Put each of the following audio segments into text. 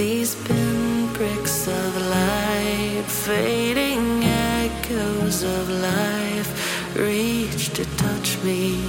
These pinpricks of light, fading echoes of life, reach to touch me.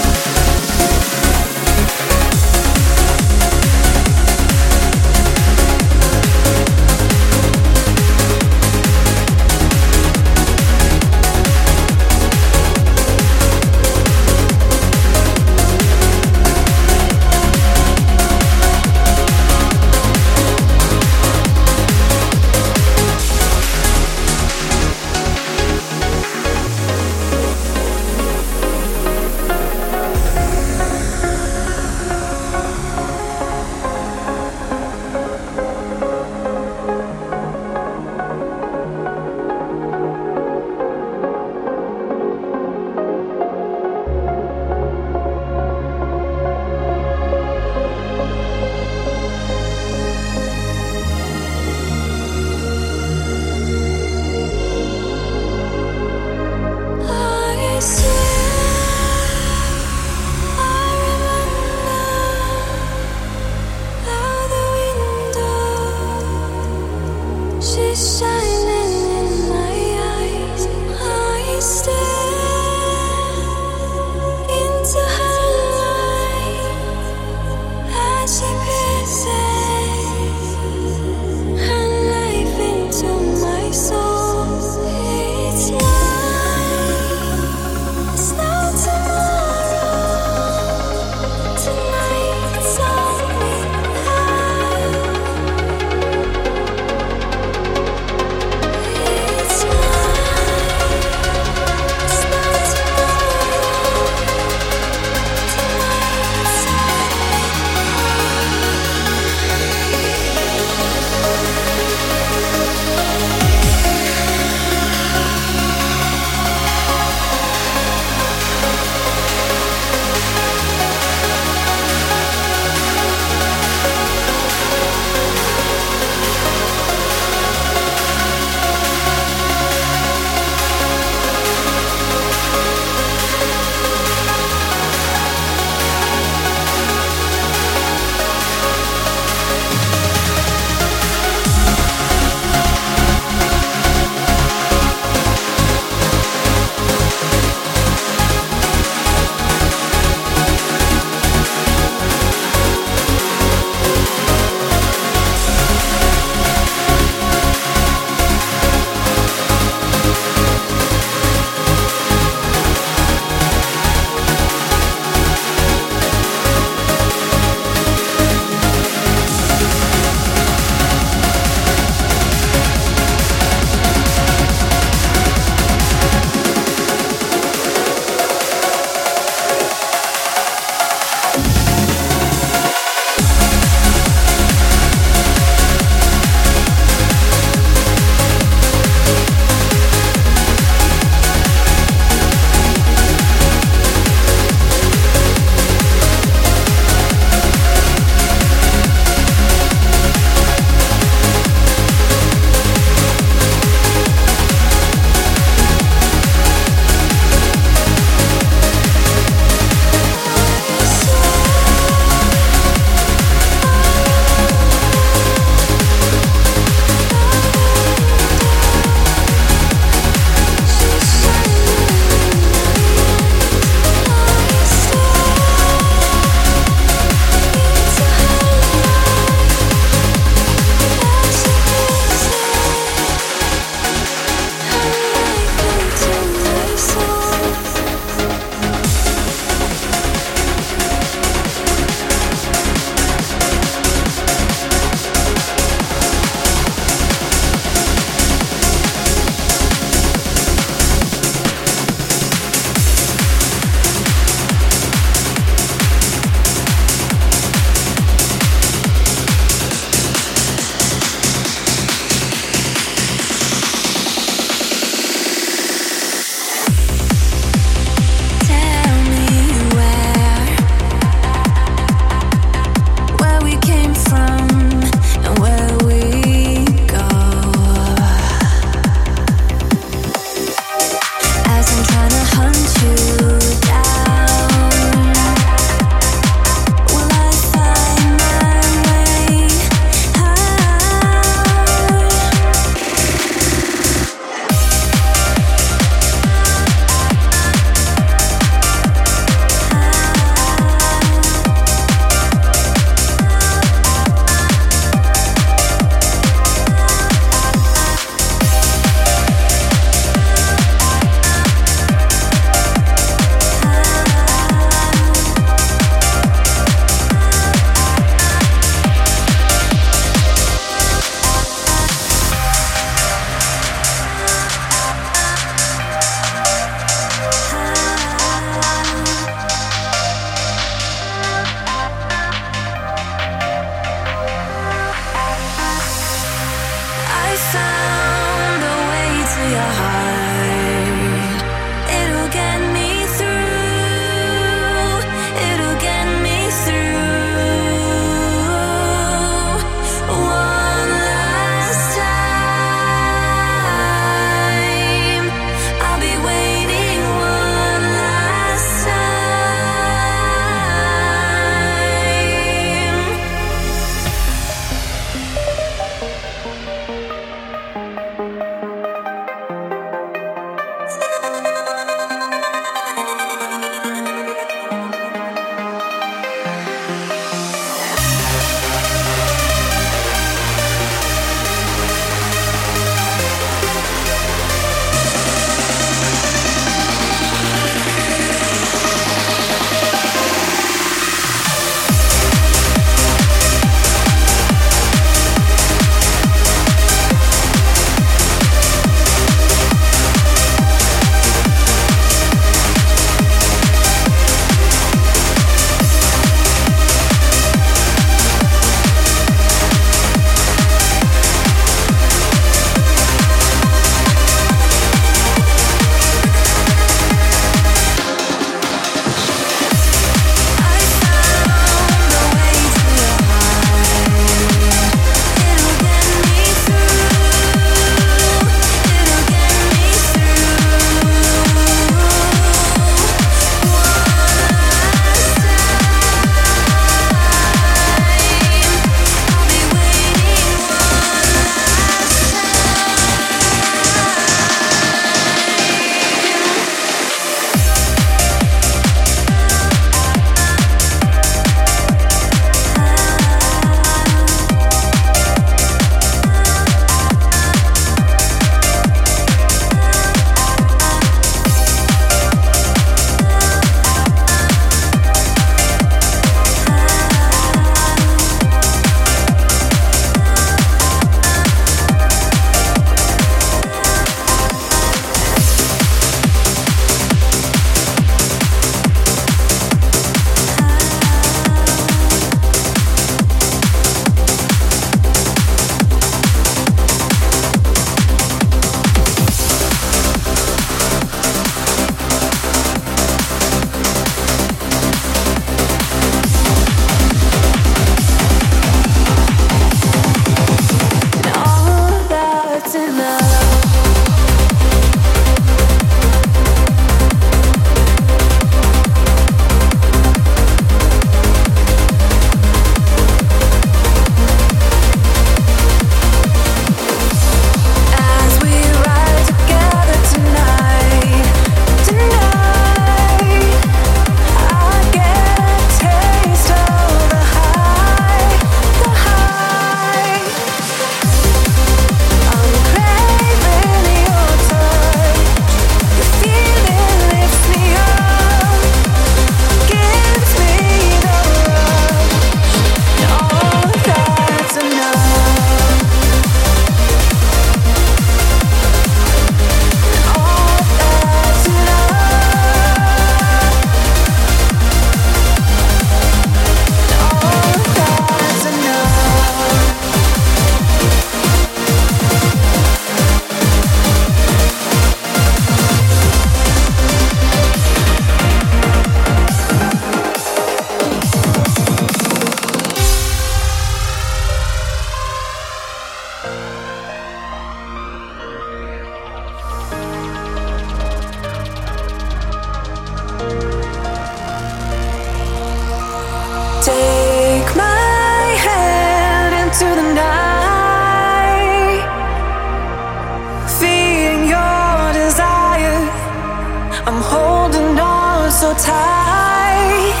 so tight.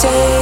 Take